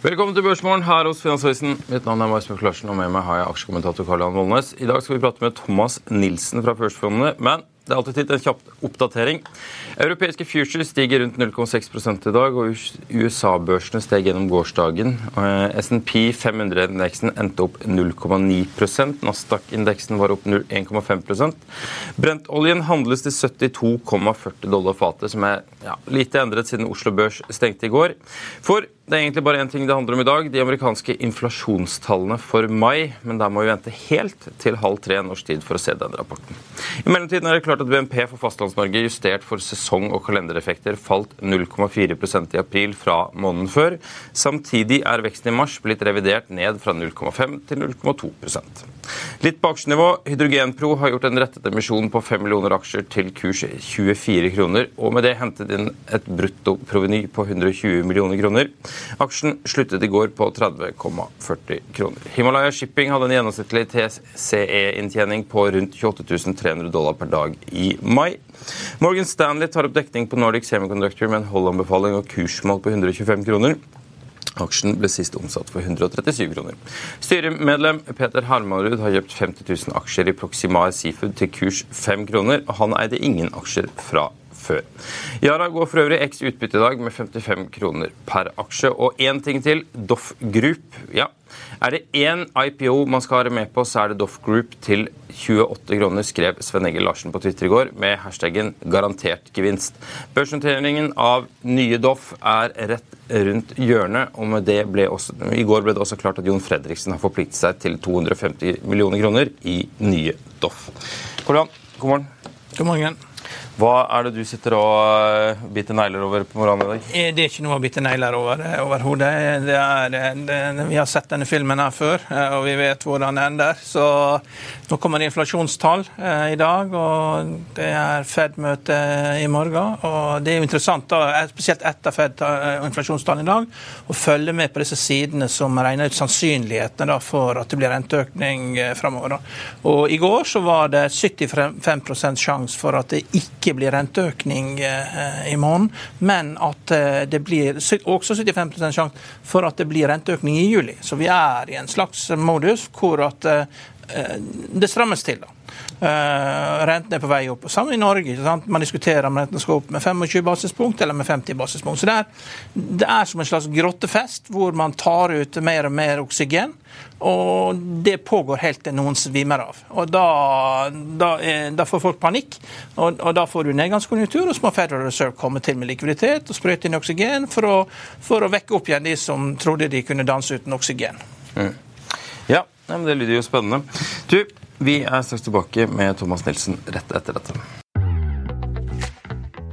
Velkommen til Børsmorgen her hos Finansavisen. Mitt navn er Marius Larsen, og med meg har jeg aksjekommentator Karl Johan Vollnes. I dag skal vi prate med Thomas Nilsen fra Børsfondene, men det er alltid tid til en kjapp oppdatering. Europeiske futures stiger rundt 0,6 i dag, og USA-børsene steg gjennom gårsdagen. Eh, S&P 500-indeksen endte opp 0,9% Nasdaq-indeksen var opp 1,5% Brentoljen handles til 72,40 dollar fatet, som er ja, lite endret siden Oslo Børs stengte i går. For det er egentlig bare én ting det handler om i dag. De amerikanske inflasjonstallene for mai. Men der må vi vente helt til halv tre norsk tid for å se den rapporten. I mellomtiden er det klart at BNP for Fastlands-Norge justert for sesong- og kalendereffekter falt 0,4% i april fra måneden før. Samtidig er veksten i mars blitt revidert ned fra 0,5 til 0,2 Litt på aksjenivå. Hydrogenpro har gjort en rettet emisjon på 5 millioner aksjer til kurs 24 kroner, og med det hentet inn et bruttoproveny på 120 millioner kroner. Aksjen sluttet i går på 30,40 kroner. Himalaya Shipping hadde en gjennomsnittlig TCE-inntjening på rundt 28 300 dollar per dag i mai. Morgan Stanley tar opp dekning på Nordic Semiconductor med en holdanbefaling og kursmål på 125 kroner. Aksjen ble sist omsatt for 137 kroner. Styremedlem Peter Hermanrud har kjøpt 50 000 aksjer i Proximar Seafood til kurs 5 kroner. og Han eide ingen aksjer fra før. Yara går for øvrig x utbytte i dag med 55 kroner per aksje. Og én ting til. Doff Group. Ja, er det én IPO man skal være med på, så er det Doff Group til 28 kroner, skrev Sven Egil Larsen på Twitter i går med hashtaggen 'garantert gevinst'. Børsnoteringen av nye Doff er rett rundt hjørnet, og med det ble også, i går ble det også klart at Jon Fredriksen har forpliktet seg til 250 millioner kroner i nye Doff. Hvordan? God morgen. God morgen. Hva er det du sitter og eh, biter negler over på morgenen i dag? Eh, det er ikke noe å bite negler over eh, overhodet. Vi har sett denne filmen her før, og vi vet hvordan det ender. Så nå kommer det inflasjonstall i dag, og det er Fed-møte i morgen. Og det er jo interessant, da, spesielt etter Fed og inflasjonstall i dag, å følge med på disse sidene som regner ut sannsynlighetene for at det blir renteøkning framover. Og i går så var det 75% sjanse for at det ikke ikke blir renteøkning eh, i måneden, men at eh, det blir også 75 sjanse for at det blir renteøkning i juli. Så vi er i en slags modus hvor at eh, det strammes til. da. Uh, renten er på vei opp. Samme i Norge. Man diskuterer om renten skal opp med 25 basispunkt eller med 50 basispunkt. Så det er, det er som en slags grottefest hvor man tar ut mer og mer oksygen. Og det pågår helt til noen svimmer av. Og Da, da, da får folk panikk, og, og, da får du nedgangskonjunktur, og så må Federal Reserve komme til med likviditet og sprøyte inn oksygen for å, for å vekke opp igjen de som trodde de kunne danse uten oksygen. Mm. Ja, men det lyder jo spennende. Du, vi er straks tilbake med Thomas Nilsen rett etter dette.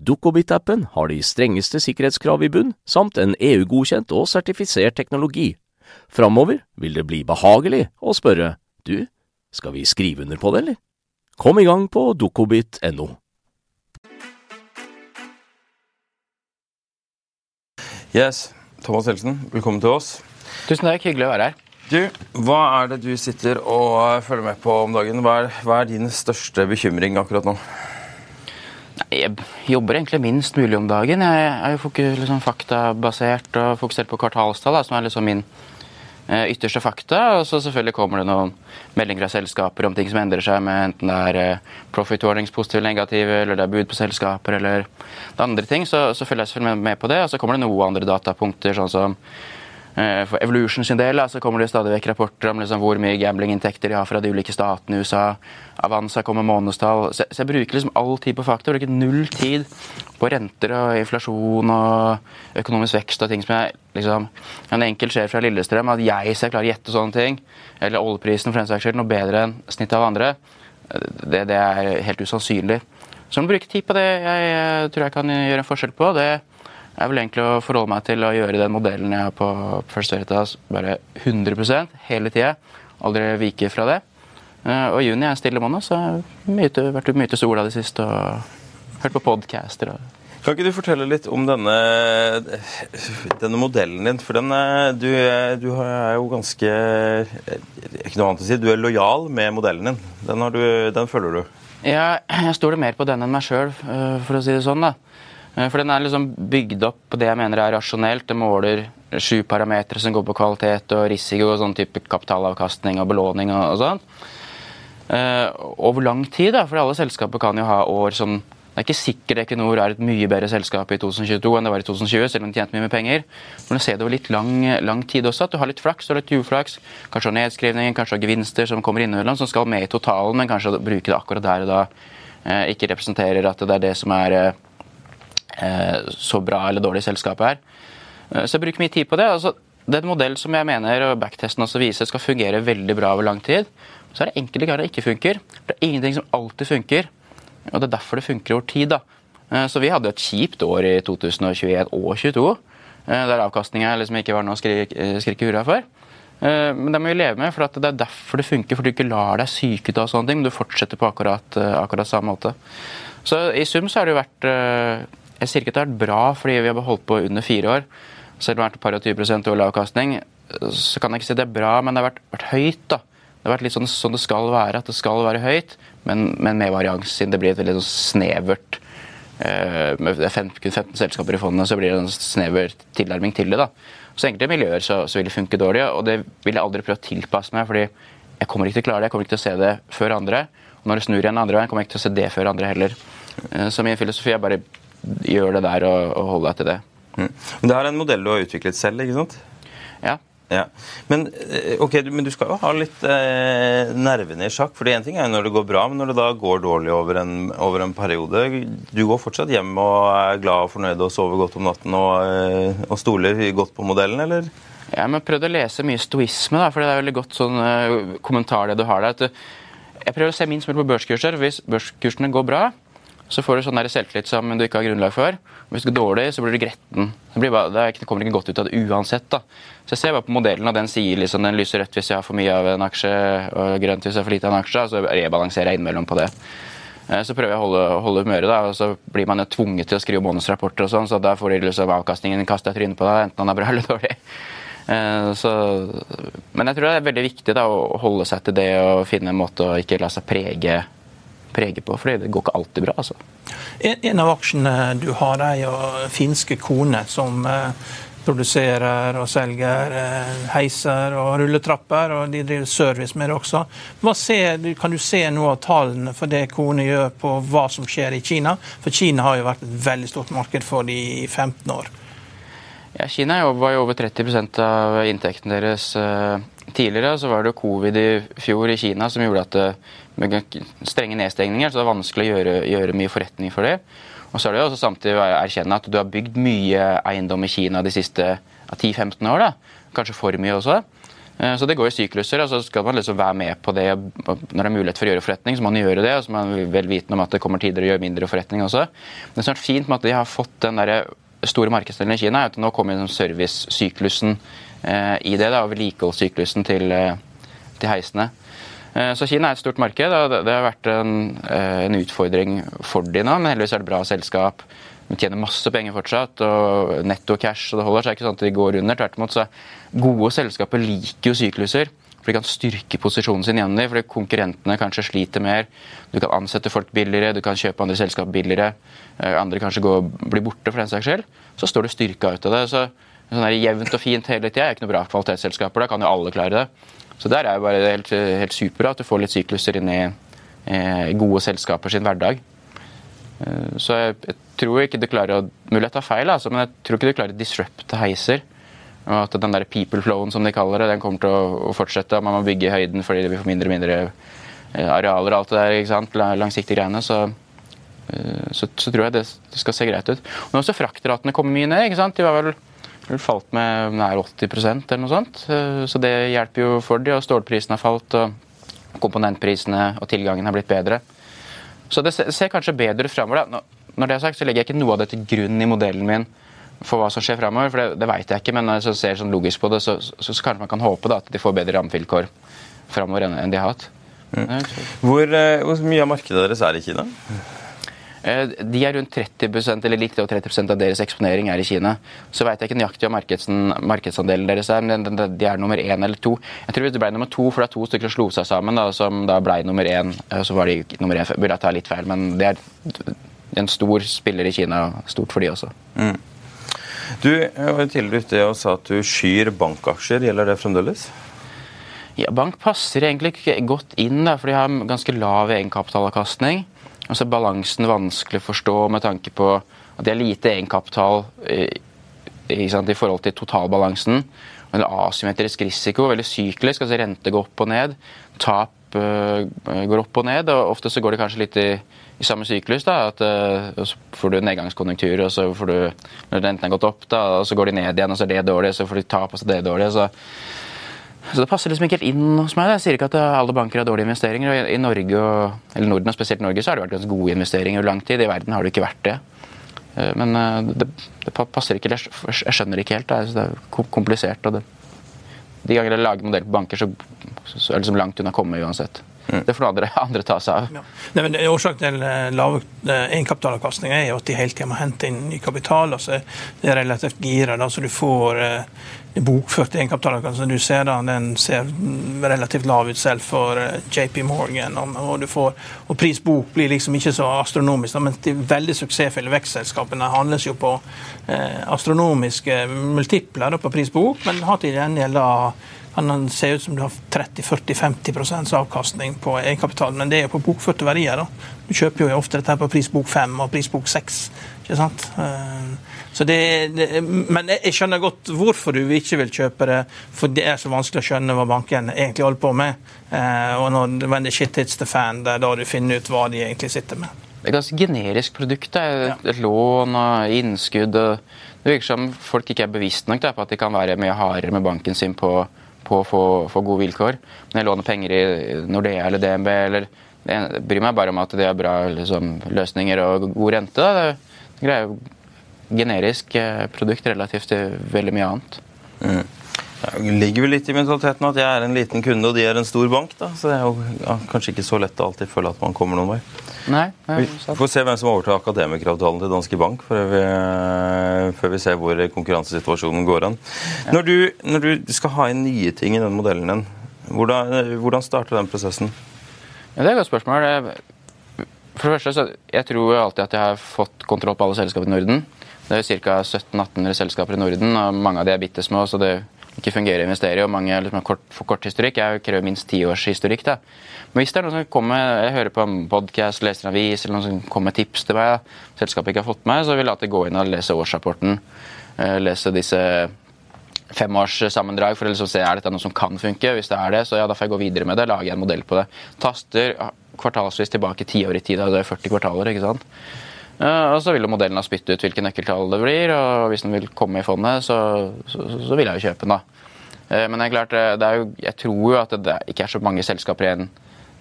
Dukkobit-appen har de strengeste sikkerhetskrav i bunn, samt en EU-godkjent og sertifisert teknologi. Framover vil det bli behagelig å spørre du, skal vi skrive under på det, eller? Kom i gang på dukkobit.no. Yes, Thomas Helsen, velkommen til oss. Tusen takk, hyggelig å være her. Du, Hva er det du sitter og følger med på om dagen? Hva er, hva er din største bekymring akkurat nå? Jeg jobber egentlig minst mulig om dagen. Jeg er jo liksom faktabasert og fokusert på kvartalstall, som er liksom min eh, ytterste fakta. Og så selvfølgelig kommer det noen meldinger av selskaper om ting som endrer seg, med enten det er eh, profit warnings, positive eller negative, eller det er bud på selskaper, eller det andre ting. Så, så følger jeg selvfølgelig med på det. Og så kommer det noen andre datapunkter, sånn som for Evolution sin del så kommer det stadig vekk rapporter om liksom hvor mye gamblinginntekter de har fra de ulike statene i USA. Avanza kommer månedstall. Så, jeg bruker liksom all tid på fakta. Bruker null tid på renter og inflasjon og økonomisk vekst og ting som jeg liksom En enkel sjef fra Lillestrøm, at jeg ser klar å gjette sånne ting, eller oljeprisen for den saks skyld, noe bedre enn snittet av andre, det, det er helt usannsynlig. Så man bruke tid på det jeg, jeg tror jeg kan gjøre en forskjell på, det er vel egentlig å forholde meg til å gjøre den modellen jeg har på First Veritas, bare 100% hele tida. Aldri vike fra det. Eh, og juni er en stille måned, så jeg har vært mye til sola de siste og hørt på podcaster. og Kan ikke du fortelle litt om denne, denne modellen din? For den, er- du, du er jo ganske Ikke noe annet å si. Du er lojal med modellen din. Den, har du, den følger du. Jeg, jeg stoler mer på den enn meg sjøl, for å si det sånn. da. Eh, For den er liksom bygd opp på det jeg mener er rasjonelt. Det måler sju parametere som går på kvalitet og risiko og sånn type kapitalavkastning og belåning og, og sånn. Uh, over lang tid, da, for alle selskaper kan jo ha år som Det er ikke sikkert Equinor er et mye bedre selskap i 2022 enn det var i 2020, selv om de tjente mye med penger. Men du ser det over litt lang, lang tid også, at du har litt flaks og litt uflaks. Kanskje nedskrivninger, kanskje gevinster som kommer innimellom, som skal med i totalen, men kanskje bruke det akkurat der og da uh, ikke representerer at det er det som er eh, så bra eller dårlig selskapet er. Eh, Så jeg bruker mye tid på det. Altså, det er en modell som jeg mener og backtesten også viser skal fungere veldig bra over lang tid. Så er det enkelte ganger det ikke funker. Det er ingenting som alltid funker. Og det er derfor det funker over tid. da. Eh, Så vi hadde et kjipt år i 2021 og 2022, eh, der avkastninga liksom ikke var noe å skrike, eh, skrike hurra for. Eh, Men det må vi leve med, for det er derfor det funker. For du ikke lar deg syke ut av sånne ting, men du fortsetter på akkurat, eh, akkurat samme måte. Så i sum så har det jo vært eh, Jeg sier ikke at det har vært bra fordi vi har holdt på under fire år. Selv om det har vært et par og 20 årlig avkastning, eh, så kan jeg ikke si det er bra, men det har vært, vært høyt. da. Det har vært litt sånn som det skal være, at det skal være høyt, men, men med varians, siden det blir et veldig sånn snevert eh, Med det 15, kun 15 selskaper i fondet, så blir det en snever tilnærming til det. da. Så enkelte miljøer så, så vil det funke dårlig, og det vil jeg aldri prøve å tilpasse meg, fordi jeg kommer ikke til å klare det. Jeg kommer ikke til å se det før andre. Og når det snur igjen andre veien, kommer jeg ikke til å se det før andre heller. Eh, Så min filosofi er bare gjør det der og, og hold deg til det. Men det er en modell du har utviklet selv, ikke sant? Ja. Ja. Men, okay, du- men du skal jo ha litt eh, nervene i sjakk. for én ting er jo når det går bra, men når det da går dårlig over en, over en periode Du går fortsatt hjem og er glad og fornøyd og sover godt om natten og, eh, og stoler godt på modellen, eller? Jeg har prøvd å lese mye stoisme, da, for det er veldig godt sånn uh, kommentar det du har der. Jeg prøver å se minst mulig på børskurser. Hvis børskursene går bra, så får du sånn der selvtillit som du ikke har grunnlag for. Hvis det går dårlig, så blir du gretten. Det, bare, det, kommer ikke godt ut av det uansett. da. Så Jeg ser bare på modellen, og den sier liksom, den lyser rødt hvis jeg har for mye av en aksje, og grønt hvis jeg har for lite av en aksje. Så rebalanserer jeg innimellom på det. Eh, så prøver jeg å holde, holde humøret, da, og så blir man jo tvunget til å skrive månedsrapporter, og sånn, så da får de liksom avkastningen kastet i trynet på deg, enten den er bra eller dårlig. Eh, så, men jeg tror det er veldig viktig da, å holde seg til det og finne en måte å ikke la seg prege, prege på, for det går ikke alltid bra. altså. En, av aksjene du har, er jo finske Kone, som eh, produserer og selger eh, heiser og rulletrapper, og de driver service med det også. Ser, kan du se noe av tallene for det Kone gjør på hva som skjer i Kina? For Kina har jo vært et veldig stort marked for de i 15 år. Ja, Kina var jo over 30 av inntekten deres uh, tidligere. Så var det covid i fjor i Kina som gjorde at det, med strenge nedstengninger så det var vanskelig å gjøre, gjøre mye forretning for det. Og så er det jo også samtidig å erkjenne at du har bygd mye eiendom i Kina de siste 10-15 år. da. Kanskje for mye også. Uh, så det går i sykluser. og så skal man liksom være med på det. Når det er mulighet for å gjøre forretning, så må man gjøre det. Og så er man vel vitende om at det kommer tider å gjøre mindre forretning også. Men det er snart fint med at de har fått den der store markedsdelen i Kina er at nå kommer servicesyklusen eh, i det. da, Vedlikeholdssyklusen til, eh, til, heisene. Eh, så Kina er et stort marked. og Det, har vært en, eh, en, utfordring for de nå, men heldigvis er det bra selskap. De tjener masse penger fortsatt, og netto cash, og det holder seg ikke sånn at de går under. Tvert imot så gode selskaper liker jo sykluser. For de kan styrke posisjonen sin gjennom dem, fordi konkurrentene kanskje sliter mer. Du kan ansette folk billigere, du kan kjøpe andre selskap billigere. Eh, andre kanskje går, blir borte for den saks skyld. Så står du styrka ut av det. så sånn der Jevnt og fint hele tida er ikke noe bra kvalitetsselskaper. Da kan jo alle klare det. Så der er jo bare helt, helt super at du får litt sykluser inn i eh, gode selskaper sin hverdag. Eh, så jeg, jeg, tror ikke du klarer å Mulig jeg tar feil, altså, men jeg tror ikke du klarer å disrupte heiser. Og at den der people flowen som de kaller det, den kommer til å, fortsette. Man må bygge i høyden fordi vi får mindre og mindre eh, arealer og alt det der. ikke sant? Langsiktige greiene. Så, eh, så, så, tror jeg det, skal se greit ut. Men også fraktratene kommer mye ned. ikke sant? De var vel, vel falt med nær 80% eller noe sånt. Eh, så det hjelper jo for de, og stålprisen har falt. og Komponentprisene og tilgangen har blitt bedre. Så det ser kanskje bedre ut framover. Når det er sagt, så legger jeg ikke noe av det til grunn i modellen min for hva som skjer framover. For det, det veit jeg ikke, men når jeg ser sånn logisk på det, så, så, så, kanskje man kan håpe da, at de får bedre rammevilkår framover enn, de har hatt. Mm. Hvor, eh, hvor, mye av markedet deres er i Kina? Eh, de er rundt 30% eller litt over 30% av deres eksponering er i Kina. Så veit jeg ikke nøyaktig hva markedsandelen deres er, men de er nummer én eller to. Jeg tror det ble nummer to, for det er to stykker som slo seg sammen, da, som da ble nummer én. Eh, så var de nummer én. Burde jeg ta litt feil, men det er en stor spiller i Kina. Stort for de også. Mm. Du var tidligere ute og sa at du skyr bankaksjer. Gjelder det fremdeles? Ja, Bank passer egentlig ikke godt inn, da, for de har ganske lav egenkapitalavkastning. Så er balansen vanskelig å forstå med tanke på at de har lite egenkapital i, i, i forhold til totalbalansen. Og en asymmetrisk risiko, veldig syklisk. altså Rente går opp og ned. Tap uh, går opp og ned. og Ofte så går det kanskje litt i i samme syklus. da, at uh, Så får du nedgangskonjunktur, og så får du når renten har gått opp, da, og så går de ned igjen, og så er det dårlig, så får de tap, og så er det dårlig. så så det passer liksom ikke helt inn hos meg. Jeg sier ikke at alle banker har dårlige investeringer. og I Norge, og, eller Norden og spesielt Norge så har det vært ganske gode investeringer over lang tid. I verden har det ikke vært det. Eh, men eh, det, det passer ikke. Jeg skjønner det ikke helt. Det er komplisert. og det, De ganger jeg lager modell på banker, så, så er det liksom langt unna å komme uansett. Mm. Det får andre, andre ta seg av. Ja. Nei, men Årsaken til lav eh, egenkapitalavkastning er jo at de hele tida må hente inn ny kapital. altså Det er relativt gira, da, så du får eh, bokført egenkapitalavkastning. Du ser da, Den ser relativt lav ut selv for JP Morgan. Og, og, du får, og prisbok blir liksom ikke så astronomisk. Da, men de veldig suksessfulle vekstselskapene handles jo på eh, astronomiske multipler da, på prisbok, men har til gjengjeld da kan se ut som du har 30-40-50% avkastning på egenkapitalen, men det er jo på bokførte verdier. da. Du kjøper jo ofte dette på prisbok 5 og prisbok 6. ikke sant? Eh, så det, det, men jeg skjønner godt hvorfor du ikke vil kjøpe det, for det er så vanskelig å skjønne hva banken egentlig holder på med. Eh, og når when the shit hits the fan, det er da du finner ut hva de egentlig sitter med. et ganske generisk produkt. Det er et, ja. lån og innskudd. Det virker som folk ikke er bevisst nok på at de kan være mye hardere med banken sin på, på å få, få gode vilkår. Når jeg låner penger i Nordea eller DNB eller Jeg bryr meg bare om at det er bra liksom, løsninger og god rente. Da. Det, er jo generisk eh, produkt relativt til veldig mye annet. Mm. Det ligger vel litt i mentaliteten at jeg er en liten kunde og de er en stor bank. da, Så det er jo kanskje ikke så lett å alltid føle at man kommer noen vei. Nei, Vi får se hvem som overtar akademikeravtalen til Danske Bank, før vi, før vi ser hvor konkurransesituasjonen går an. Når, du, når du skal ha inn nye ting i den modellen din, hvordan, hvordan starter den prosessen? Ja, Det er et godt spørsmål. For det første, så Jeg tror alltid at jeg har fått kontroll på alle selskaper i Norden. Det er ca. 17-18 selskaper i Norden, og mange av de er bitte små. så det ikke fungerer å investere i, og mange liksom, kort, for kort historikk. Jeg krever minst ti års historikk. da. Men hvis det er noen som kommer, jeg hører på en podcast, leser en avis, eller noen som kommer med tips til meg, selskapet ikke har fått med, så vil jeg alltid gå inn og lese årsrapporten. Lese disse femårssammendrag for å liksom se er dette noe som kan funke. Hvis det er det, så ja, da får jeg gå videre med det. Lage en modell på det. Taster kvartalsvis tilbake ti år i tid. Det er 40 kvartaler. ikke sant? Og så vil jo modellen ha spyttet ut hvilke nøkkeltall det blir, og hvis den vil komme i fondet, så, så, så vil jeg jo kjøpe den. da. Men det er klart, det er jo, jeg tror jo at det ikke er så mange selskaper igjen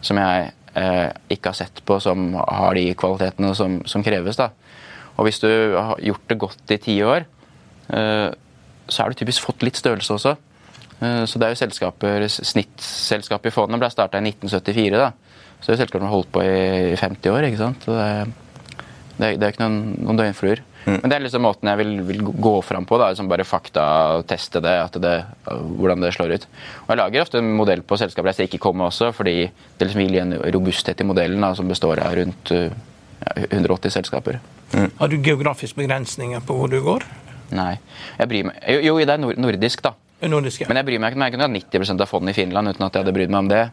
som jeg eh, ikke har sett på som har de kvalitetene som, som, kreves. da. Og hvis du har gjort det godt i ti år, eh, så har du typisk fått litt størrelse også. Eh, så det er jo selskaper, Snittselskapet i fondet ble starta i 1974. da. Så det er selskaper som har holdt på i 50 år. ikke sant? Det er, det det er ikke noen, noen døgnfluer. Mm. Men det er liksom måten jeg vil, vil gå fram på. da, liksom Bare faktateste det, det, hvordan det slår ut. Og Jeg lager ofte en modell på selskaper jeg ser ikke komme også, fordi det liksom vil gi en robusthet i modellen da, som består av rundt ja, 180 selskaper. Mm. Har du geografiske begrensninger på hvor du går? Nei. Jeg bryr meg, jo, jo, det er nordisk, da. Nordisk, ja. Men jeg bryr meg ikke om jeg kunne hatt 90 av fondet i Finland uten at jeg hadde brydd meg om det.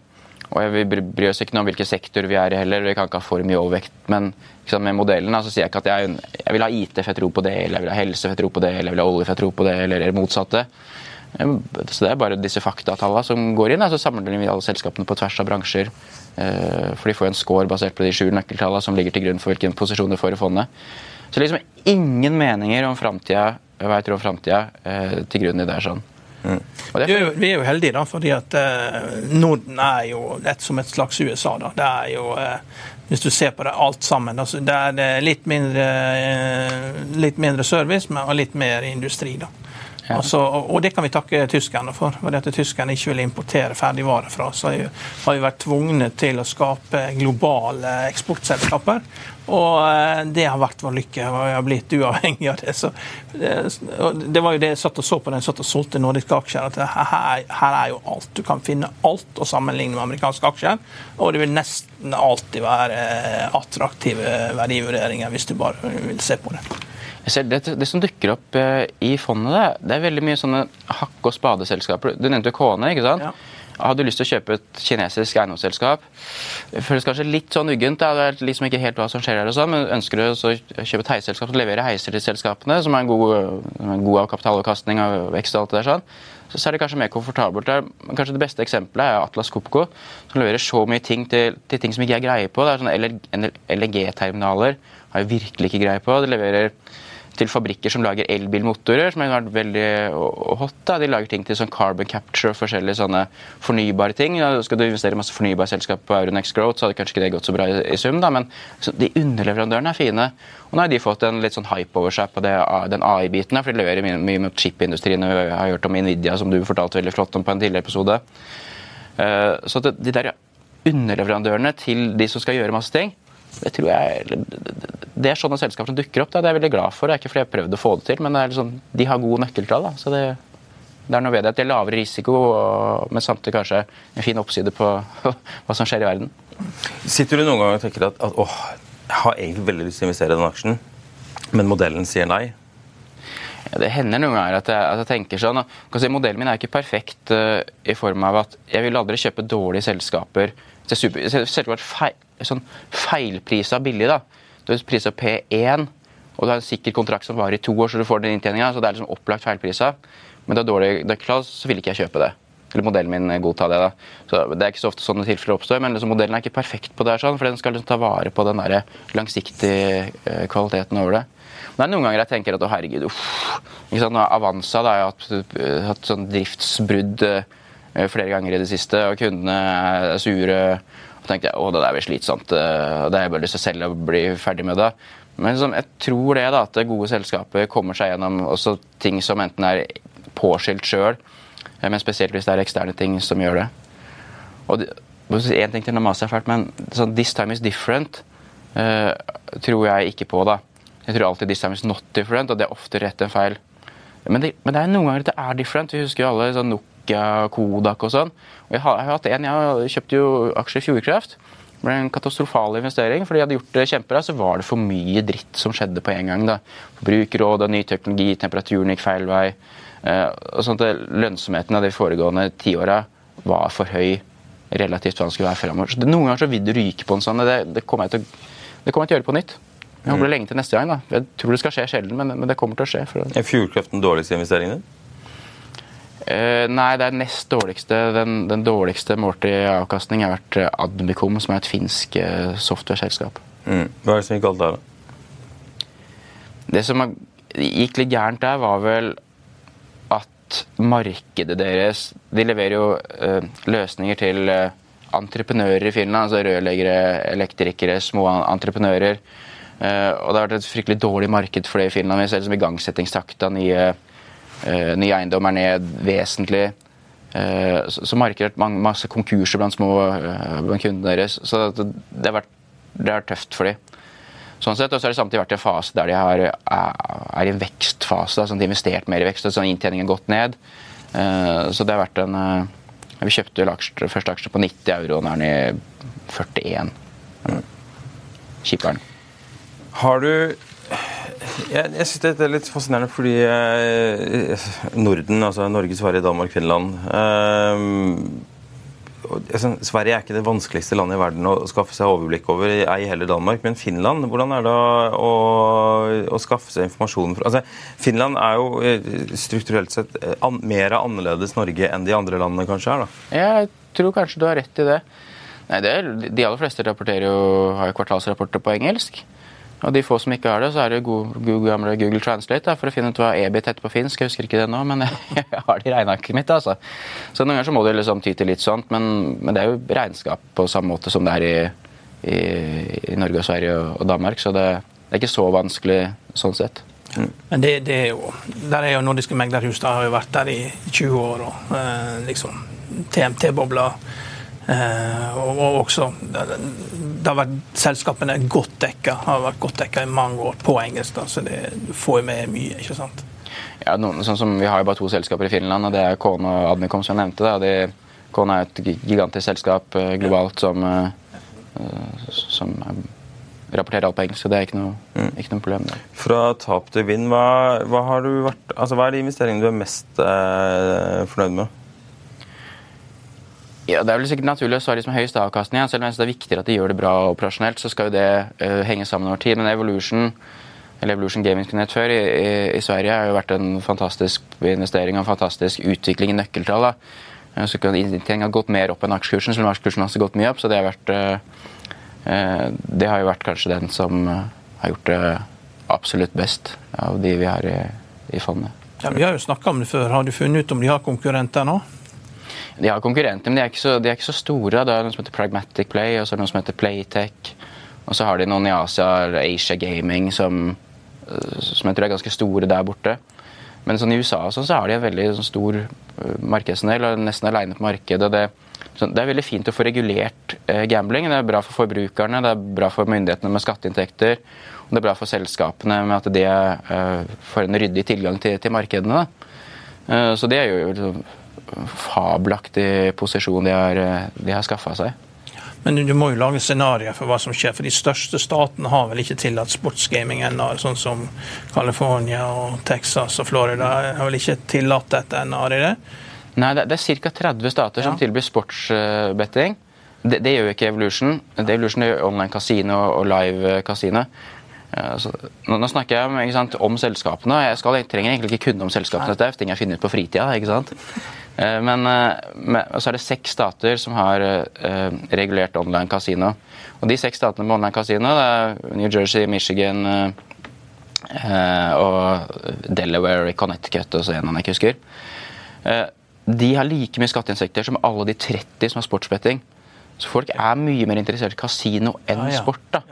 Og Vi bryr oss ikke noe om hvilken sektor vi er i heller. Vi kan ikke ha for mye overvekt. Men liksom, med modellen så sier jeg ikke at jeg, jeg, vil ha IT, for jeg tror på det, eller jeg vil ha helse, for jeg tror på det, eller jeg vil ha olje, for jeg tror på det, eller det motsatte. Så det er bare disse faktatallene som går inn. Så sammenligner vi alle selskapene på tvers av bransjer. For de får en score basert på de sju nøkkeltallene som ligger til grunn for hvilken posisjon du får i fondet. Så liksom ingen meninger om framtida, hva jeg tror om framtida, til grunn i det. sånn. Mm. Er jo, vi er jo heldige, da, fordi at eh, Norden er jo et, som et slags USA. da. Det er jo, eh, Hvis du ser på det alt sammen, altså, det er litt mindre, eh, litt mindre service men, og litt mer industri. da. Ja. Altså, og det kan vi takke tyskerne for. for at Tyskerne ikke vil importere ferdigvarer fra oss. Har vi vært tvungne til å skape globale eksportselskaper. Og eh, det har vært vår lykke. og Vi har blitt uavhengig av det. Så det, det var jo det jeg satt og så på da jeg satt og solgte nordiske aksjer. at her, her, er jo alt. Du kan finne alt å sammenligne med amerikanske aksjer. Og det vil nesten alltid være attraktive verdivurderinger hvis du bare vil se på det. Det, det, som dukker opp eh, i fondet, det er veldig mye sånne hakk- og spadeselskaper. Du nevnte jo Kone. ikke sant? Ja. Har du lyst til å kjøpe et kinesisk eiendomsselskap? Føles kanskje litt sånn uggent. Det er liksom ikke helt hva som skjer her, og sånn, men ønsker du å kjøpe et heisselskap som leverer heiser til selskapene, som er en god, en god kapitalavkastning og vekst og alt det der, sånn, så er det kanskje mer komfortabelt. Der. Kanskje Det beste eksempelet er Atlas Copco, som leverer så mye ting til, til ting som ikke er greie på. Det er sånne LNG-terminaler har jeg virkelig ikke greie på. Det leverer til fabrikker som lager elbilmotorer, som har vært veldig hot. Da. De lager ting til sånn carbon capture og forskjellige sånne fornybare ting. Da skal du investere i masse fornybare selskap på Euronext Growth, så hadde kanskje ikke det gått så bra i, i sum, da, men de underleverandørene er fine. Og nå har de fått en litt sånn hype over seg på det, den AI-biten, for de leverer mye, mye med chipindustrien. Jeg har hørt om Nvidia, som du fortalte veldig flott om på en tidligere episode. Uh, så de der underleverandørene til de som skal gjøre masse ting, det tror jeg det er sånne selskaper som dukker opp. Da. Det er jeg veldig glad for. Det er ikke fordi jeg har prøvd å få det til, men det liksom, de har gode nøkkeltall. Da. Så det, det, er noe ved det at det er lavere risiko, og, men samtidig kanskje en fin oppside på hva som skjer i verden. Sitter du noen gang og tenker at, at åh, jeg har egentlig veldig lyst til å investere i den aksjen, men modellen sier nei? Ja, det hender noen ganger at jeg, at jeg tenker sånn. Si, modellen min er ikke perfekt uh, i form av at jeg vil aldri kjøpe dårlige selskaper. Selskap feil, sånn feilprisa billig. da. Du har prisa P1, og du har en sikker kontrakt som varer i to år, så du får den inntjeninga. Så det er liksom opplagt feilprisa. Men det er dårlig klart, så vil ikke jeg kjøpe det. eller modellen min godta det. da. Så Det er ikke så ofte sånne tilfeller oppstår, men liksom, modellen er ikke perfekt på det, sånn, for den skal liksom ta vare på den der langsiktige eh, kvaliteten over det. Men det er noen ganger jeg tenker at å herregud, uff. Ikke sant? Avanza har hatt, uh, hatt sånn driftsbrudd flere ganger i det siste, og kundene er sure. Tenkte jeg å, det der blir slitsomt, uh, det har jeg bare lyst til å selge og bli ferdig med det. Men liksom, jeg tror det da, at gode selskapet kommer seg gjennom også ting som enten er påskilt sjøl, men spesielt hvis det er eksterne ting som gjør det. Og en ting til når maset er fælt, men sånn, 'this time is different' tror jeg ikke på. da. Jeg tror alltid 'this time is not different', og det er ofte rett en feil. Men det, men det er noen ganger at det er different. Vi husker jo alle sånn Nokia, Kodak og sånn. Og jeg har, jeg har hatt en, jeg kjøpte jo aksjer i Fjordkraft. Det ble en katastrofal investering, fordi jeg hadde gjort det kjempebra, så var det for mye dritt som skjedde på en gang. da. Forbrukerråd, ny teknologi, temperaturen gikk feil vei. Eh, og sånn at Lønnsomheten av de foregående tiåra var for høy relativt hva den skulle være fremover. Så Noen ganger så vil du ryke på en sånn. Det, det kommer jeg til, det kommer jeg til å gjøre på nytt. Jeg håper det lenge til neste gang. da. Jeg tror det skal skje sjelden, men, men, det kommer til å skje. Er Fjordkraft den dårligste investeringen din? Uh, nei, det er nest dårligste. Den, den dårligste målt i avkastning har vært eh, Admicom, som er et finsk uh, software-selskap. Mm. Hva er det som gikk galt der, da? Det som gikk litt gærent der, var vel at markedet deres De leverer jo uh, løsninger til entreprenører i Finland, altså rørleggere, elektrikere, små entreprenører. Og det har vært et fryktelig dårlig marked for det i Finland. Vi ser liksom igangsettingstakta, nye, nye eiendom er ned vesentlig. Uh, så, markerer markedet har masse konkurser blant små blant kundene deres. Så det, det, har vært, det tøft for dem. Sånn sett, og så har det samtidig vært i en fase der de har, er i en vekstfase. Da, sånn de har investert mer i vekst, og sånn inntjeningen gått ned. så det har vært en Vi kjøpte aksjer, første aksje på 90 euro, og nå er den i 41. Kjipperen. Har du Jeg, jeg syns dette er litt fascinerende fordi eh, Norden, altså Norge, Sverige, Danmark, Finland eh, altså, Sverige er ikke det vanskeligste landet i verden å skaffe seg overblikk over, ei heller Danmark. Men Finland, hvordan er det å, å skaffe seg informasjon fra altså, Finland er jo eh, strukturelt sett eh, an, mer annerledes Norge enn de andre landene kanskje er? da? Jeg tror kanskje du har rett i det. Nei, det er, De aller fleste rapporterer jo, har jo kvartalsrapporter på engelsk. Og de få som ikke har det, så er det Google, gamle Google Translate da, for å finne ut hva EBIT heter på finsk. Jeg husker ikke det nå, men jeg har det i regnearket mitt. altså. Så noen ganger så må du liksom ty til litt sånt, men, men, det er jo regnskap på samme måte som det er i, i, i Norge og Sverige og, og Danmark, så det, det, er ikke så vanskelig sånn sett. Mm. Men det, det, er jo Der er jo Nordiske meglerhus, da har jo vært der i 20 år, og eh, liksom TMT-bobler Eh, og, og, også det, har vært Selskapene er godt dekka, har vært godt dekka i mange år på engelsk, da, så det får med mye. ikke sant? Ja, noen, sånn som Vi har jo bare to selskaper i Finland, og det er Kone og Admicom, som jeg nevnte. Da. Kone er et gigantisk selskap uh, globalt som, uh, som rapporterer alt på engelsk, så det er ikke noe, mm. ikke noe problem. Der. Fra tap til vinn, hva, hva, har du vært, altså, hva er de investeringene du er mest eh, fornøyd med? Ja, Det er vel sikkert naturlig å svare liksom som høyest avkastning. Selv om det er viktigere at de gjør det bra operasjonelt, så skal jo det uh, henge sammen over tid. Men Evolution eller Evolution Gaming Connect før i, i, i, Sverige har jo vært en fantastisk investering og en fantastisk utvikling i nøkkeltall. da. Så så Inntjeningen har gått mer opp enn aksjekursen, selv om aksjekursen har gått mye opp. Så det har, vært, uh, det har jo vært kanskje den som har gjort det absolutt best av de vi har i, i fondet. Ja, Vi har jo snakka om det før. Har du funnet ut om de har konkurrenter nå? De har konkurrenter, men de er ikke så, de er ikke så store. Det er noe som heter Pragmatic Play, og så er det noe som heter Playtech. Og så har de noen i Asia, Asia Gaming, som, eh, som jeg tror er ganske store der borte. Men sånn i USA så, så har de en veldig sånn, stor uh, markedsandel og nesten aleine på markedet. Det, så, det, er veldig fint å få regulert eh, gambling. Det er bra for forbrukerne, det er bra for myndighetene med skatteinntekter. Og det er bra for selskapene med at de eh, får en ryddig tilgang til, til markedene. så det er jo liksom, fabelaktig posisjon de har, de har skaffa seg. Men du må jo lage scenarioer for hva som skjer, for de største statene har vel ikke tillatt sportsgaming ennå, sånn som California og Texas og Florida har vel ikke tillatt dette ennå, har de det? Nei, det, er ca. 30 stater ja. som tilbyr sportsbetting. Det, det, gjør ikke Evolution. Det Evolution gjør online kasino og live kasino. Altså, nå, nå, snakker jeg sant, om selskapene. Jeg, skal, jeg trenger egentlig ikke kunne om selskapene. Dette er ting jeg finner ut på fritida. ikke sant? Eh, men, men så er det seks stater som har regulert online kasino. Og de seks statene med online kasino, det er New Jersey, Michigan og Delaware, Connecticut og så en jeg ikke husker. De har like mye skatteinntekter som alle de 30 som har sportsbetting. Så folk er mye mer interessert i kasino enn ja. sport. da.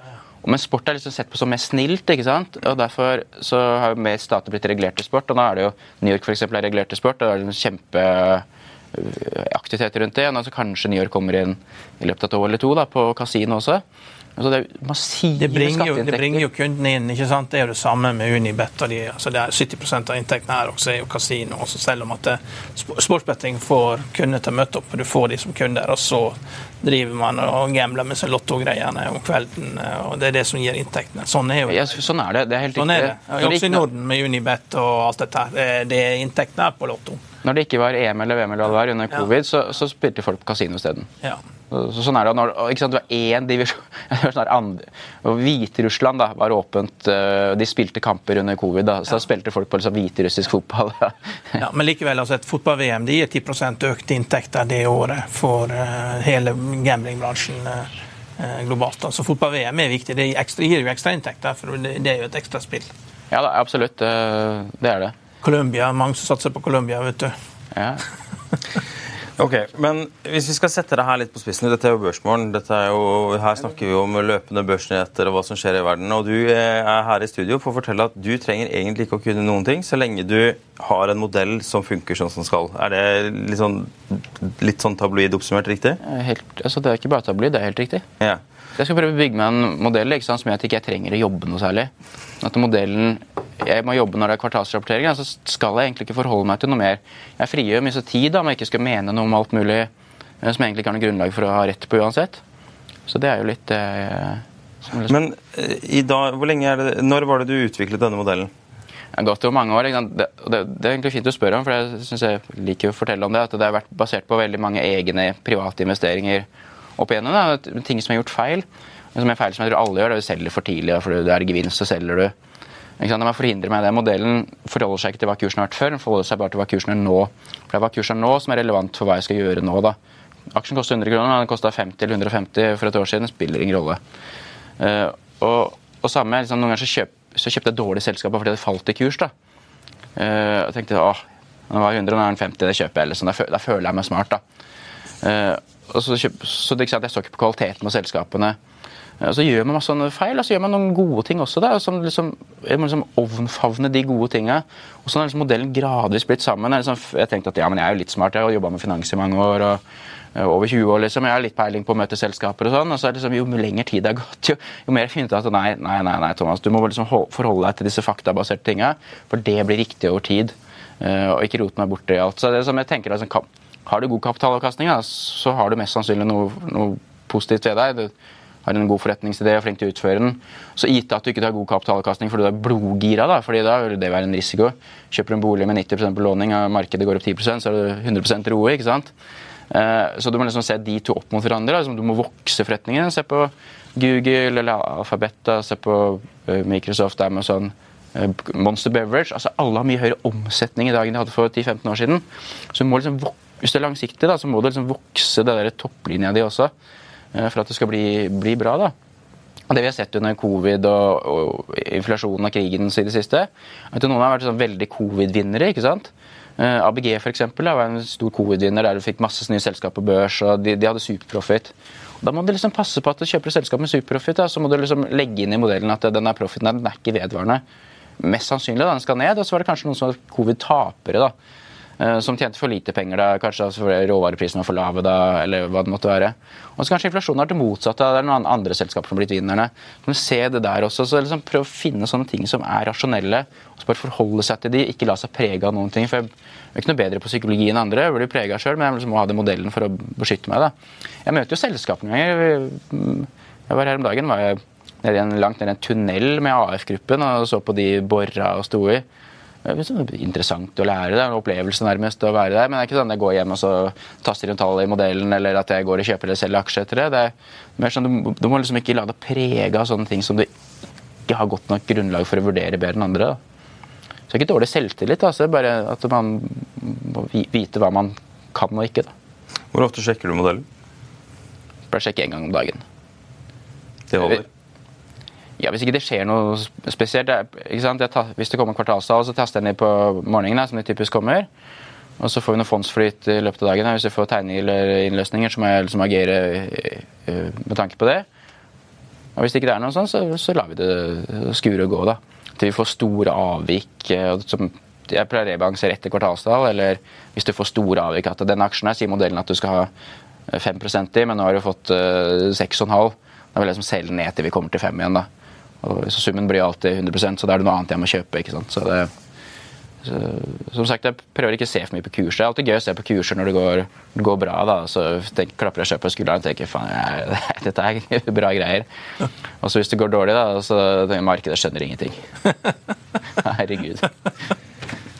Men sport er liksom sett på som mer snilt, ikke sant? og derfor så har jo mer stater blitt regulert til sport. og nå er det jo New York for eksempel, er regulert til sport. og det er en kjempeaktivitet rundt det. og så Kanskje New York kommer inn i løpet av et år eller to da, på kasino også. Altså det, det, bringer jo, det bringer jo kundene inn. ikke sant? Det er jo det samme med Unibet. og de, altså det er 70% av inntektene her også er jo kasino. Også selv om at det, sportsbetting får kunder til å møte opp, og du får de som kunder. Og så driver man og gambler med seg lottogreiene om kvelden. og Det er det som gir inntektene. Sånn er jo ja, sånn er det. Det er helt sånn. Er det. Også i Norden med Unibet og alt dette her. Det er inntektene her på Lotto. Når det ikke var EM eller VM eller hva det var under covid, ja. så, så spilte folk kasino isteden. Ja. Så sånn er det. Når, ikke sant, det var én divisjon sånn Hviterussland da, var åpent. Eh, de spilte kamper under covid. da, så ja. da spilte folk på liksom, hviterussisk fotball. ja, Men likevel, altså, et fotball-VM gir 10 økte inntekter det året for uh, hele gamblingbransjen uh, globalt. Så altså, fotball-VM er viktig. Det ekstra, gir jo ekstrainntekter, for det, det, er jo et ekstra spill. Ja, da, absolutt. Det er det. Colombia, mange som satser på Colombia, vet du. Ja. Ok, men Hvis vi skal sette det her litt på spissen Dette er jo Børsmorgen. Er her snakker vi om løpende børsnyheter og hva som skjer i verden. Og Du er her i studio for å fortelle at du trenger egentlig ikke å kunne noen ting så lenge du har en modell som funker sånn som skal. Er det litt sånn, litt sånn tabloid oppsummert riktig? Helt, altså det er ikke bare tabloid, det er helt riktig. Ja. Jeg skal prøve å bygge meg en modell sant, som gjør at jeg ikke trenger å jobbe noe særlig. At modellen jeg må jobbe når det er kvartalsrapportering, så skal jeg egentlig ikke forholde meg til noe mer. Jeg frigjør mye tid da, om jeg ikke skal mene noe om alt mulig eh, som jeg egentlig ikke har noe grunnlag for å ha rett på uansett. Så det er jo litt eh, liksom... Men eh, i dag, er det, når var det du utviklet denne modellen? Det har gått over mange år. Det, det, det, er egentlig fint å spørre om, for jeg synes jeg liker å fortelle om det. At det har vært basert på veldig mange egne private investeringer opp igjennom. Da. Ting som er gjort feil. Som er feil som jeg tror alle gjør, det er å selge for tidlig. For det er gevinst, så selger du. Ikke sant? Man forhindrer meg det. Modellen forholder seg ikke til hva kursen har vært før, den forholder seg bare til hva kursen er nå. For Det er hva kursen er nå som er relevant for hva jeg skal gjøre nå. da. Aksjen koster 100 kroner, den kosta 50 eller 150 for et år siden. Det spiller ingen rolle. Uh, og, og, samme, liksom, Noen ganger så, kjøp, så kjøpte jeg dårlige selskaper fordi det falt i kurs. da. Uh, og tenkte åh, den var 100, nå er den 50, det kjøper jeg. Sånn. Da, føler jeg meg smart. da. Og så, så det, Jeg så ikke på kvaliteten på selskapene. Og så gjør man masse sånne feil, og så gjør man noen gode ting også. Da, som liksom, man liksom ovnfavne de gode tingene. Og sånn har liksom modellen gradvis blitt sammen. Jeg, liksom, jeg tenkte at ja, men jeg er jo litt smart, jeg har jobba med finans i mange år. og over 20 år, liksom. Jeg har litt peiling på å møte selskaper og sånn. og så er det liksom, Jo lenger tid det har gått, jo, jo mer finner du at nei, nei, nei, nei, Thomas, du må liksom forholde deg til disse faktabaserte tinga, for det blir riktig over tid. Uh, og ikke rote meg bort i alt. Så det er som jeg tenker, altså, Har du god kapitalavkastning, da, så har du mest sannsynlig noe, noe positivt ved deg. Du, har en god forretningsidé og flink til å utføre den. Så gitt at du ikke tar god kapitalavkastning fordi du er blodgira, da, fordi da vil det være en risiko. Kjøper du en bolig med 90% belåning og markedet går opp 10% så er det 100 roe. ikke sant? Eh, så du må liksom se de to opp mot hverandre. Altså, du må vokse forretningen. Se på Google eller Alphabet, se på eh, Microsoft, Amazon, eh, Monster Beverage. altså Alle har mye høyere omsetning i dag enn de hadde for 10-15 år siden. Så du må liksom, Hvis det er langsiktig, da, så må det liksom vokse det der topplinja di også. Eh, for at det skal bli, bli bra. da. Det vi har sett under covid og, og inflasjonen og krigen i det siste, at noen har vært sånn veldig covid-vinnere. ikke sant? Uh, ABG for eksempel, var en stor covid-vinner der du fikk masse nye selskap på børs. og De, de hadde superprofit. Da må du liksom passe på at du kjøper selskap med superprofit. Så må du liksom legge inn i modellen at denne profiten den er ikke vedvarende. Mest sannsynlig da, den skal ned. Og så var det kanskje noen som var covid-tapere. da. Eh, som tjente for lite penger, da, kanskje altså råvareprisene var for lave, da, eller hva det måtte være. Og så kanskje inflasjonen har det motsatte. Det er noen andre selskaper som har blitt vinnerne. Men se det der også, så liksom Prøv å finne sånne ting som er rasjonelle, og så bare forholde seg til de, ikke la seg prege av noen ting. for jeg er ikke noe bedre på psykologi enn andre, jeg blir prega sjøl, men jeg liksom må ha den modellen for å beskytte meg. da. Jeg møter jo selskapene ganger. Jeg var her om dagen var jeg nede i en, langt ned i en tunnel med AF-gruppen og så på de bora og sto i. Det er interessant å lære. Det er en opplevelse nærmest å være der. Men det er ikke sånn at jeg går hjem og så taster inn tallet i modellen, eller at jeg går og kjøper eller selger aksjer etter det. det er mer sånn, du, du må liksom ikke la deg prege av sånne ting som du ikke har godt nok grunnlag for å vurdere bedre enn andre. Da. Så det er ikke dårlig selvtillit. Altså, bare at man må vite hva man kan og ikke. da. Hvor ofte sjekker du modellen? Bare sjekke én gang om dagen. Det holder? Ja, Hvis ikke det skjer noe spesielt. Tar, hvis det kommer kvartalstall, så taster jeg ned på morgenen, som det typisk kommer. Og så får vi noe fondsflyt i løpet av dagen. Hvis jeg får tegninger eller innløsninger, så må jeg liksom agere eh, med tanke på det. Og Hvis det ikke er noe sånn, så, så lar vi det skure og gå. da. Til vi får store avvik. Eh, som jeg pleier å rebalansere etter kvartalstall, eller hvis du får store avvik at den aksjen her sier modellen at du skal ha 5% i, men nå har du fått 6,5 Da vil jeg liksom selge ned til vi kommer til 5 igjen. da. Så Summen blir alltid 100% så da er det noe annet jeg må kjøpe. ikke sant? Så det, så, som sagt, Jeg prøver ikke å se for mye på kurser. Det er alltid gøy å se på kurser når det går, det går bra. da, Så tenk, klapper jeg seg på skulderen og tenker faen, dette er bra greier. Og så hvis det går dårlig, da, så tenker jeg markedet skjønner ingenting. Herregud.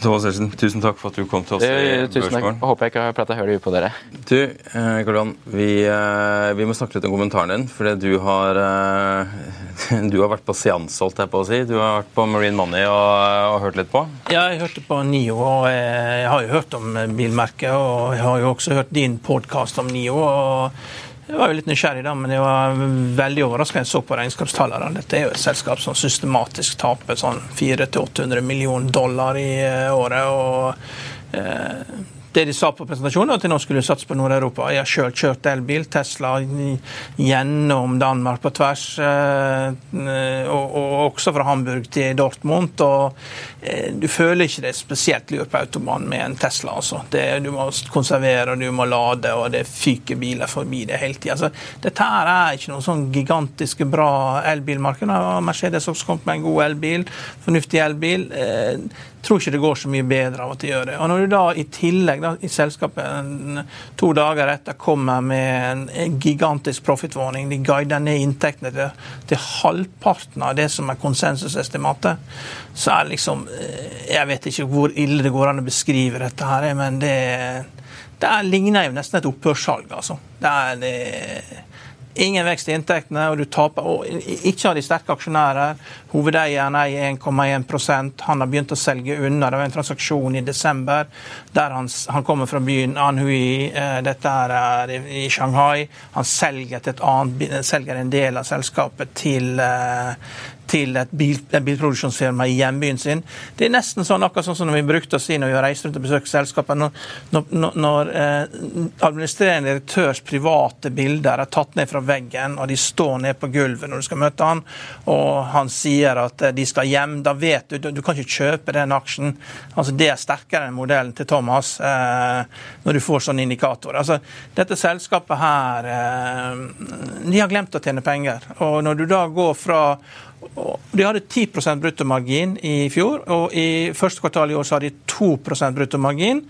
Thomas Elsen, tusen takk for at du kom til oss. i Tusen takk. Jeg håper jeg ikke har prata høl på dere. Du, eh, Karl vi, eh, vi, må snakke litt om kommentaren din. For du har, eh, du har vært på seanse, holdt jeg på å si. Du har vært på Marine Money og, og hørt litt på? Ja, jeg hørte på NIO. og Jeg har jo hørt om bilmerket. Og jeg har jo også hørt din podkast om NIO. og jeg var jo litt nysgjerrig, da, men jeg var veldig overraska jeg så på regnskapstallene. Dette er jo et selskap som systematisk taper sånn 400-800 millioner dollar i eh, året. og eh, det de sa på presentasjonen, at de nå skulle satse på Nord-Europa. Jeg har sjøl kjørt elbil, Tesla, gjennom Danmark på tvers. Eh, og, og, også fra Hamburg til Dortmund. og Du føler ikke det spesielt lurt på automaten med en Tesla. altså. Det, du må konservere, du må lade, og det fyker biler forbi det hele tida. Altså, dette her er ikke noe sånn gigantisk bra elbilmarked. Mercedes har også kommet med en god elbil, fornuftig elbil. Eh, tror ikke det går så mye bedre av at de gjør det. Og Når du da i tillegg da, i selskapet to dager etter kommer med en gigantisk profitwarning, de guider ned inntektene til, til, halvparten av det som er konsensusestimatet, så er det liksom eh, Jeg vet ikke hvor ille det går an å beskrive dette her, men det, det ligner jo nesten et opphørssalg, altså. Det er det Ingen vekst i inntektene, og du taper. Og ikke av de sterke aksjonærer. Hovedeieren eier 1,1% Han har begynt å selge unna. Det var en transaksjon i desember der han, han kommer fra byen Anhui. Eh, dette er i Shanghai. Han selger, annet, selger en del av selskapet til, eh, til et, bil, en bilproduksjonsfirma i hjembyen sin. Det er nesten sånn akkurat sånn som vi brukte å si når vi har reist rundt og besøkt selskapet. Når, når, når eh, administrerende direktørs private bilder er tatt ned fra veggen, og de står ned på gulvet når du skal møte han, og han sier at eh, de skal hjem, da vet du Du kan ikke kjøpe den aksjen. Altså Det er sterkere enn modellen til Thomas eh, når du får sånne indikatorer. Altså, dette selskapet her eh, De har glemt å tjene penger. Og når du da går fra de hadde 10% bruttomargin i fjor, og i første kvartal i år så har de 2% bruttomargin.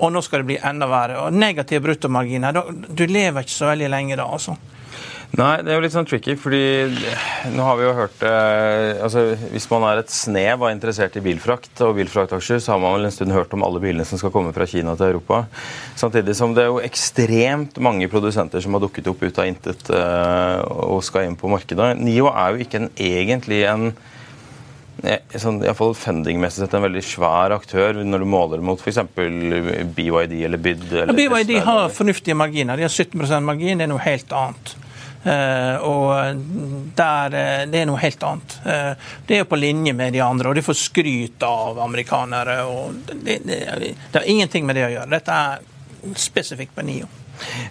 Og nå skal det bli enda verre. Og Negativ bruttomargin Du lever ikke så veldig lenge da, altså. Nei, det er jo litt sånn tricky, fordi nå har vi jo hørt eh, altså Hvis man er et snev av interessert i bilfrakt og bilfraktaksjer, så har man vel en stund hørt om alle bilene som skal komme fra Kina til Europa. Samtidig som det er jo ekstremt mange produsenter som har dukket opp ut av intet eh, og skal inn på markedet. NIO er jo ikke en, egentlig en eh, sånn, iallfall fundingmessig sett en veldig svær aktør når du måler mot f.eks. BYD eller BYD. Eller ja, BYD har fornuftige marginer. De har 17% margin, det er noe helt annet. Uh, og der, uh, Det er noe helt annet. Uh, det er jo på linje med de andre, og de får skryt av amerikanere. og det, det, det, har ingenting med det å gjøre. Dette er spesifikt på NIO.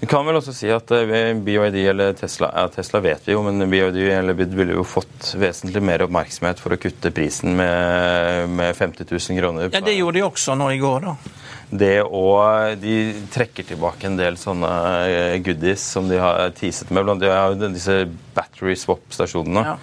Vi kan vel også si at BYD eller Tesla ja, Tesla vet vi jo, men BYD eller BID ville jo fått vesentlig mer oppmerksomhet for å kutte prisen med, med 50 000 kroner. Ja, Det gjorde de også nå i går. da det å De trekker tilbake en del sånne eh, goodies som de har teaset med. Blant annet disse battery swap-stasjonene. Ja.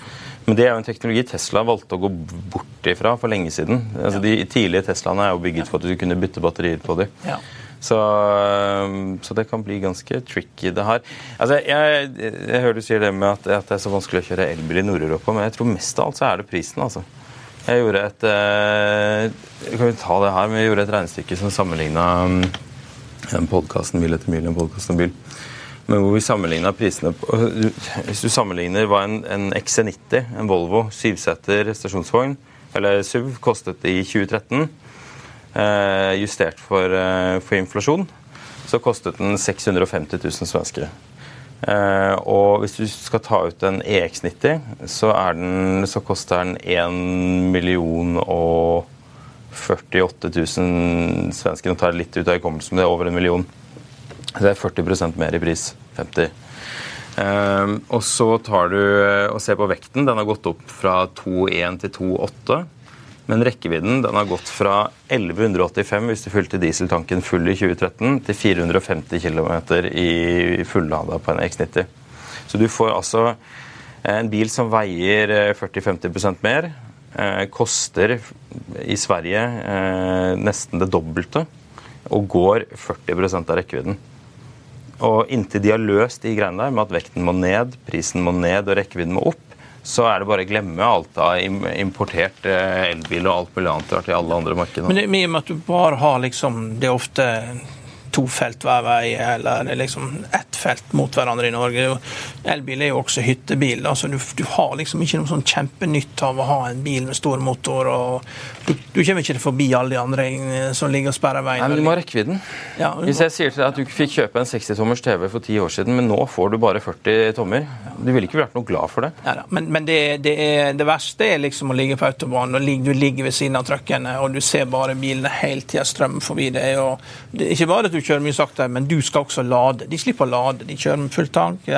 Men det er jo en teknologi Tesla valgte å gå bort ifra for lenge siden. Altså, ja. De tidlige Teslaene er jo bygget for at du kunne bytte batterier på dem. Ja. Så, eh, så, det kan bli ganske tricky, det her. Altså, jeg, jeg hører du sier det med at, at, det er så vanskelig å kjøre elbil i Nord-Europa, men jeg tror mest av alt så er det prisen. altså. Jeg gjorde et eh, Kan vi ta det her? Men jeg gjorde et regnestykke som sammenligna um, podkasten Bil etter mil en podkasten bil. Men hvor vi sammenligna prisene på, Hvis du sammenligner hva en, en XC90, en Volvo syvseter stasjonsvogn, eller SUV, kostet i 2013, eh, justert for, eh, for inflasjon, så kostet den 650 000 svensker. Eh, og hvis du skal ta ut en EX90, så, den, så koster den 1 million og 48 000 svensker. Nå tar litt ut av hukommelsen, men det er over en million. Det er 40% mer i pris. 50 Um, og så tar du og ser på vekten. Den har gått opp fra 2,1 til 2,8. Men rekkevidden den har gått fra 1185 hvis du fylte dieseltanken full i 2013, til 450 km i fullada på en X90. Så du får altså en bil som veier 40-50% mer, eh, koster i Sverige eh, nesten det dobbelte, og går 40% av rekkevidden. Og inntil de har løst de greiene der med at vekten må ned, prisen må ned og rekkevidden må opp, så er det bare å glemme alt av importert eh, elbil og alt mulig annet til alle andre markeder. Men i og med at du bare har liksom Det er ofte to felt hver vei, eller liksom ett felt mot hverandre i Norge. Elbil er jo også hyttebil, da, så du, du, har liksom ikke noe sånn kjempenytt av å ha en bil med stor motor. og Du, du kommer ikke forbi alle de andre som ligger og sperrer veien. Nei, men Du må ha rekkevidden. Ja, Hvis jeg sier til deg at du fikk kjøpe en 60-tommers TV for ti år siden, men nå får du bare 40 tommer, du ville ikke vært noe glad for det? Ja, men, men det, det, er, det, verste er liksom å ligge på autobanen. og du ligger ved siden av truckene, og du ser bare bilene hele tida strømme forbi deg. og det Ikke bare at du kjører mye saktere, men du skal også lade. De slipper å lade, de kjører med full tank.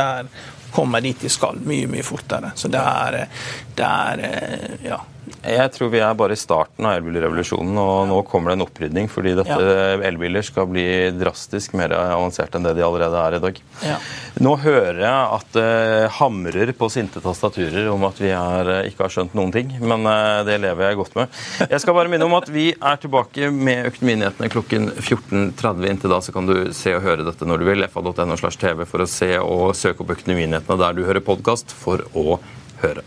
Kommer dit de skal mye, mye fortere. Så det er, det er ja. Jeg tror vi er bare i starten av elbilrevolusjonen, og nå kommer det en opprydning fordi dette ja. elbiler skal bli drastisk mer avansert enn det de allerede er i dag. Ja. Nå hører jeg at det hamrer på sinte tastaturer om at vi er, ikke har skjønt noen ting, men eh, det lever jeg godt med. Jeg skal bare minne om at vi er tilbake med Økonominyhetene klokken 14.30. Inntil da så kan du se og høre dette når du vil. fa.no slash tv for å se og søke opp Økonominyhetene der du hører podkast, for å høre.